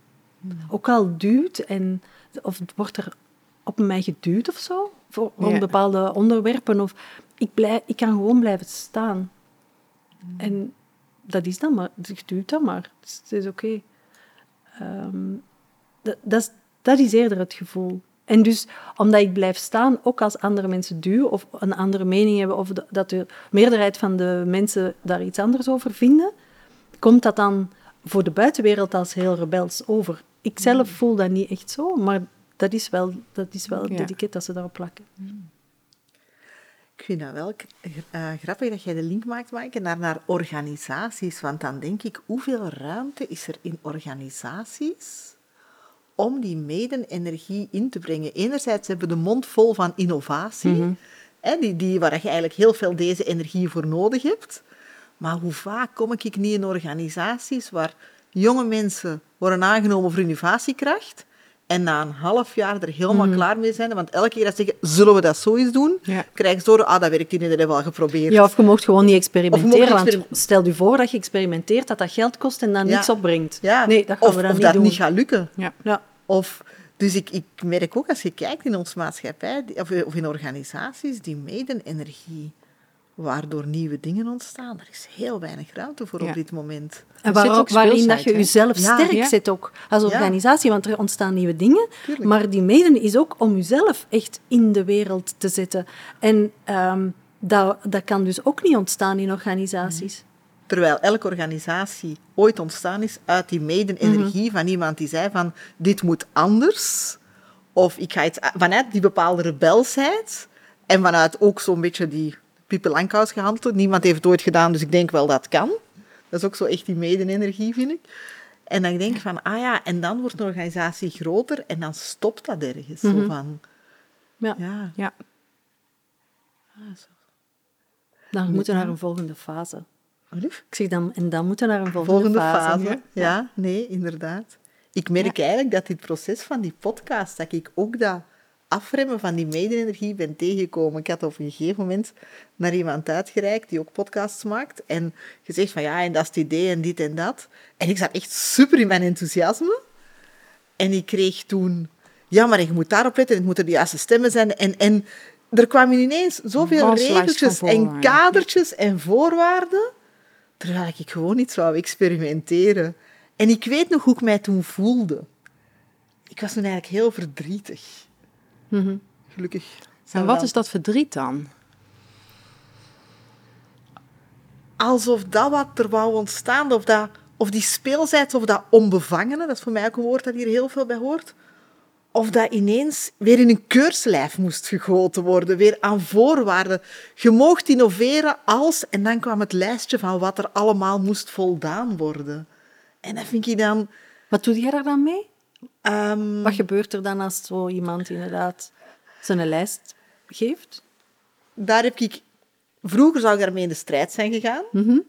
Ook al duwt en... Of wordt er op mij geduwd of zo, voor, Ja. bepaalde onderwerpen. Of, ik, blijf, ik kan gewoon blijven staan. En dat is dan maar. Het dan maar. Dus het is oké. Ehm, dat, dat, is, dat is eerder het gevoel. En dus omdat ik blijf staan, ook als andere mensen duwen of een andere mening hebben, of dat de meerderheid van de mensen daar iets anders over vinden, komt dat dan voor de buitenwereld als heel rebels over. Ik zelf voel dat niet echt zo, maar dat is wel, dat is wel het Ja. etiket dat ze daarop plakken. Ik vind dat wel eh, grappig dat jij de link maakt, Maaike, naar, naar organisaties. Want dan denk ik, hoeveel ruimte is er in organisaties om die mede-energie in te brengen? Enerzijds hebben we de mond vol van innovatie, hè, die, die, waar je eigenlijk heel veel deze energie voor nodig hebt. Maar hoe vaak kom ik niet in organisaties waar jonge mensen worden aangenomen voor innovatiekracht en na een half jaar er helemaal klaar mee zijn, want elke keer dat ze zeggen, zullen we dat zo eens doen, Ja. krijgen ze door, ah, dat werkt niet, dat hebben we al geprobeerd. Ja, of je mocht gewoon niet je experimenteren. want stel je voor dat je experimenteert, dat dat geld kost en dan Ja. niks opbrengt. Ja. Nee, dat gaan of, we dan of niet dat doen. niet gaat lukken. Ja. Of, dus ik, ik merk ook, als je kijkt in onze maatschappij, of, of in organisaties, die mede-energie, waardoor nieuwe dingen ontstaan, er is heel weinig ruimte voor Ja. op dit moment. En zit waar, ook waarin dat je jezelf Ja. sterk Ja. zet ook als Ja. organisatie, want er ontstaan nieuwe dingen. Tuurlijk. Maar die mede is ook om jezelf echt in de wereld te zetten. En ehm, dat, dat kan dus ook niet ontstaan in organisaties. Terwijl elke organisatie ooit ontstaan is uit die mede-energie Mhm. van iemand die zei van, dit moet anders. Of ik ga iets, vanuit die bepaalde rebelsheid en vanuit ook zo'n beetje die Langkous gehandeld. Niemand heeft het ooit gedaan, dus ik denk wel dat kan. Dat is ook zo echt die mede-energie, vind ik. En dan denk ik van, ah ja, en dan wordt een organisatie groter en dan stopt dat ergens. Zo Mhm. van, Ja. ja, Ja. ah, zo. Dan moeten we naar een volgende fase. Ik zeg dan, en dan moeten we naar een volgende, Volgende fase. fase. Ja, nee, inderdaad. Ik merk eigenlijk dat dit proces van die podcast, dat ik ook dat afremmen van die mede-energie ben tegengekomen. Ik had op een gegeven moment naar iemand uitgereikt die ook podcasts maakt en gezegd van ja, en dat is het idee en dit en dat. En ik zat echt super in mijn enthousiasme. En ik kreeg toen, ja, maar je moet daarop letten, het moeten de juiste stemmen zijn. En, en er kwamen ineens zoveel regeltjes en kadertjes en voorwaarden, terwijl ik gewoon niet zou experimenteren. En ik weet nog hoe ik mij toen voelde. Ik was toen eigenlijk heel verdrietig. Mhm. Gelukkig. En wat is dat verdriet dan? alsof dat wat er wou ontstaan, of, dat, of die speelsheid, of dat onbevangene, dat is voor mij ook een woord dat hier heel veel bij hoort, of dat ineens weer in een keurslijf moest gegoten worden, weer aan voorwaarden. Je moogt innoveren als, en dan kwam het lijstje van wat er allemaal moest voldaan worden. En dat vind ik dan... Wat doe jij daar dan mee? Ehm, Wat gebeurt er dan als zo iemand inderdaad zijn lijst geeft? daar heb ik... Vroeger zou ik daarmee in de strijd zijn gegaan.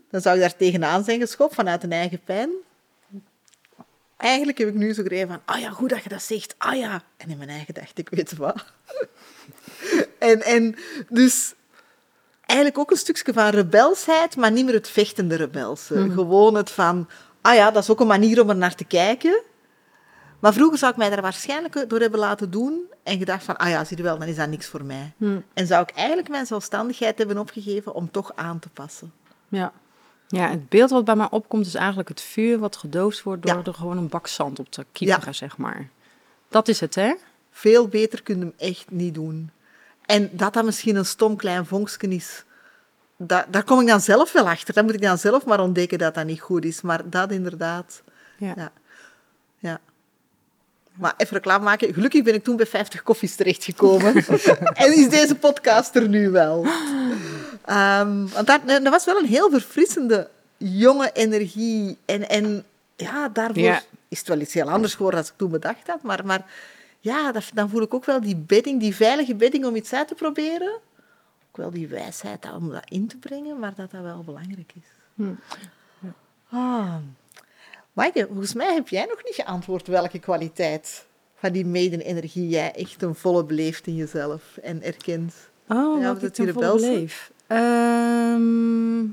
Dan zou ik daar tegenaan zijn geschopt vanuit een eigen pijn. Eigenlijk heb ik nu zo gegeven van, ah ja, goed dat je dat zegt, ah ja. En in mijn eigen dacht ik, weet wat. en, en dus eigenlijk ook een stukje van rebelsheid, maar niet meer het vechtende rebelse. Gewoon het van, ah ja, dat is ook een manier om er naar te kijken. Maar vroeger zou ik mij daar waarschijnlijk door hebben laten doen en gedacht van, ah ja, zie je wel, dan is dat niks voor mij. En zou ik eigenlijk mijn zelfstandigheid hebben opgegeven om toch aan te passen. Ja. Ja, het beeld wat bij mij opkomt is eigenlijk het vuur wat gedoofd wordt door Ja. er gewoon een bak zand op te kieperen, Ja. zeg maar. Dat is het, hè? Veel beter kun je hem echt niet doen. En dat dat misschien een stom klein vonkje is, da- daar kom ik dan zelf wel achter. Dan moet ik dan zelf maar ontdekken dat dat niet goed is. Maar dat inderdaad, Ja. ja. ja. Maar even reclame maken. Gelukkig ben ik toen bij 50 koffies terechtgekomen. en is deze podcast er nu wel. Ehm, want dat, dat was wel een heel verfrissende, jonge energie. En, en ja, daarvoor Ja. is het wel iets heel anders geworden dan ik toen bedacht had. Maar, maar ja, dat, dan voel ik ook wel die bedding, die veilige bedding om iets uit te proberen. Ook wel die wijsheid om dat in te brengen, maar dat dat wel belangrijk is. Ah. Maaike, volgens mij heb jij nog niet geantwoord welke kwaliteit van die mede-energie jij echt een volle beleeft in jezelf en erkent. Oh, Ja, wat ik volle beleef. Ehm,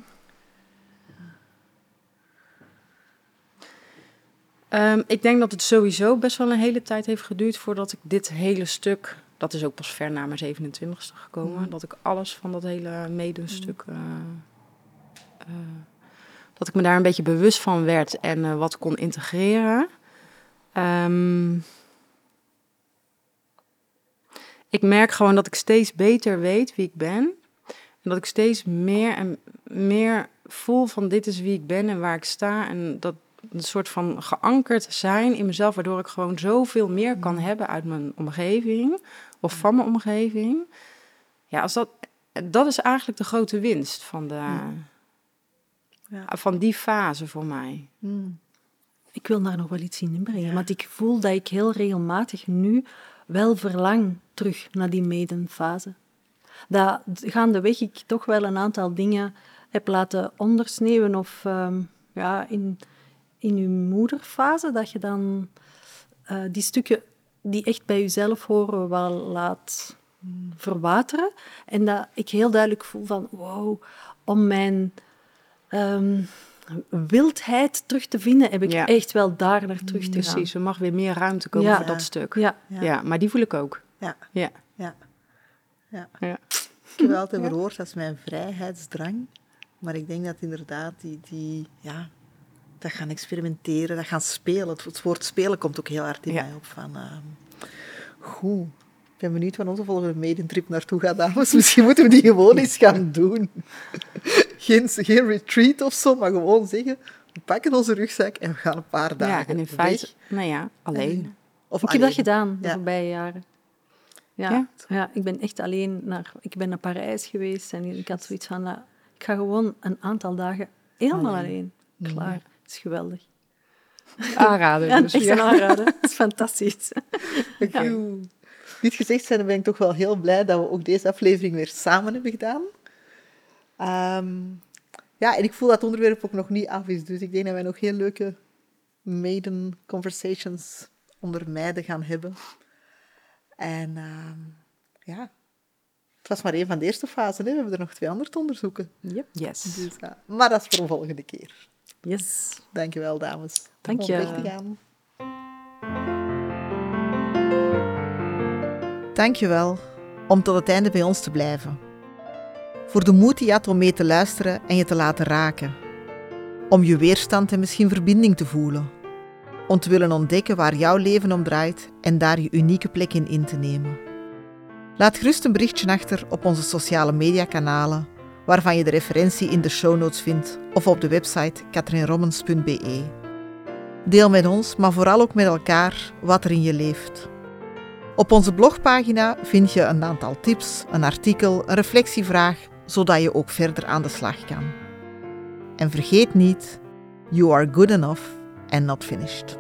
ehm, ik denk dat het sowieso best wel een hele tijd heeft geduurd voordat ik dit hele stuk dat is ook pas ver na mijn 27ste gekomen. Mhm. Dat ik alles van dat hele medenstuk... eh, eh, dat ik me daar een beetje bewust van werd en eh, wat kon integreren. Ehm, ik merk gewoon dat ik steeds beter weet wie ik ben. En dat ik steeds meer en meer voel van dit is wie ik ben en waar ik sta. En dat een soort van geankerd zijn in mezelf, waardoor ik gewoon zoveel meer kan hebben uit mijn omgeving of van mijn omgeving. Ja, als dat, dat is eigenlijk de grote winst van, de, Ja. Van die fase voor mij. Mm. Ik wil daar nog wel iets in inbrengen, Ja. want ik voel dat ik heel regelmatig nu wel verlang terug naar die medenfase. Dat gaandeweg ik toch wel een aantal dingen heb laten ondersneeuwen of ehm, ja, in, in je moederfase, dat je dan eh, die stukken die echt bij jezelf horen wel laat verwateren. En dat ik heel duidelijk voel van, wow, om mijn ehm, wildheid terug te vinden, heb ik Ja. echt wel daar naar terug te gaan. Precies, er mag weer meer ruimte komen Ja. voor dat stuk. Ja, Ja. Ja. maar die voel ik ook. Ja. Ja. Ja. Ja. Ja. Ik heb altijd verwoord als mijn vrijheidsdrang. Maar ik denk dat inderdaad die, die ja, dat gaan experimenteren, dat gaan spelen. Het, het woord spelen komt ook heel hard in Ja. mij op. Van, ehm, goed. Ik ben benieuwd waar onze volgende medentrip naartoe gaat, dames. Misschien moeten we die gewoon eens gaan doen. Geen, geen retreat of zo, maar gewoon zeggen, we pakken onze rugzak en we gaan een paar dagen ja, en in weg. feite, nou ja, alleen. Of ik heb dat gedaan de Ja. voorbije jaren. Ja, Ja? ja? ik ben echt alleen naar... Ik ben naar Parijs geweest en ik had zoiets van... nou, ik ga gewoon een aantal dagen helemaal alleen. Klaar. Het is geweldig. Aanraden. Ja, dus, echt ja. een aanrader. Het is fantastisch. Oké. Dit gezegd zijn, ben ik toch wel heel blij dat we ook deze aflevering weer samen hebben gedaan. Ehm, ja, en ik voel dat het onderwerp ook nog niet af is, dus ik denk dat wij nog heel leuke maiden conversations onder meiden gaan hebben. En ehm, ja, het was maar één van de eerste fasen, hè. we hebben er nog twee andere te onderzoeken. Yep. Yes. Dus, maar dat is voor een volgende keer. Yes. Dankjewel, dames. Dank je. Dankjewel om tot het einde bij ons te blijven. Voor de moed die je had om mee te luisteren en je te laten raken. Om je weerstand en misschien verbinding te voelen. Om te willen ontdekken waar jouw leven om draait en daar je unieke plek in in te nemen. Laat gerust een berichtje achter op onze sociale mediakanalen, waarvan je de referentie in de show notes vindt of op de website katrinrommens.be. Deel met ons, maar vooral ook met elkaar, wat er in je leeft. Op onze blogpagina vind je een aantal tips, een artikel, een reflectievraag, zodat je ook verder aan de slag kan. En vergeet niet, you are good enough and not finished.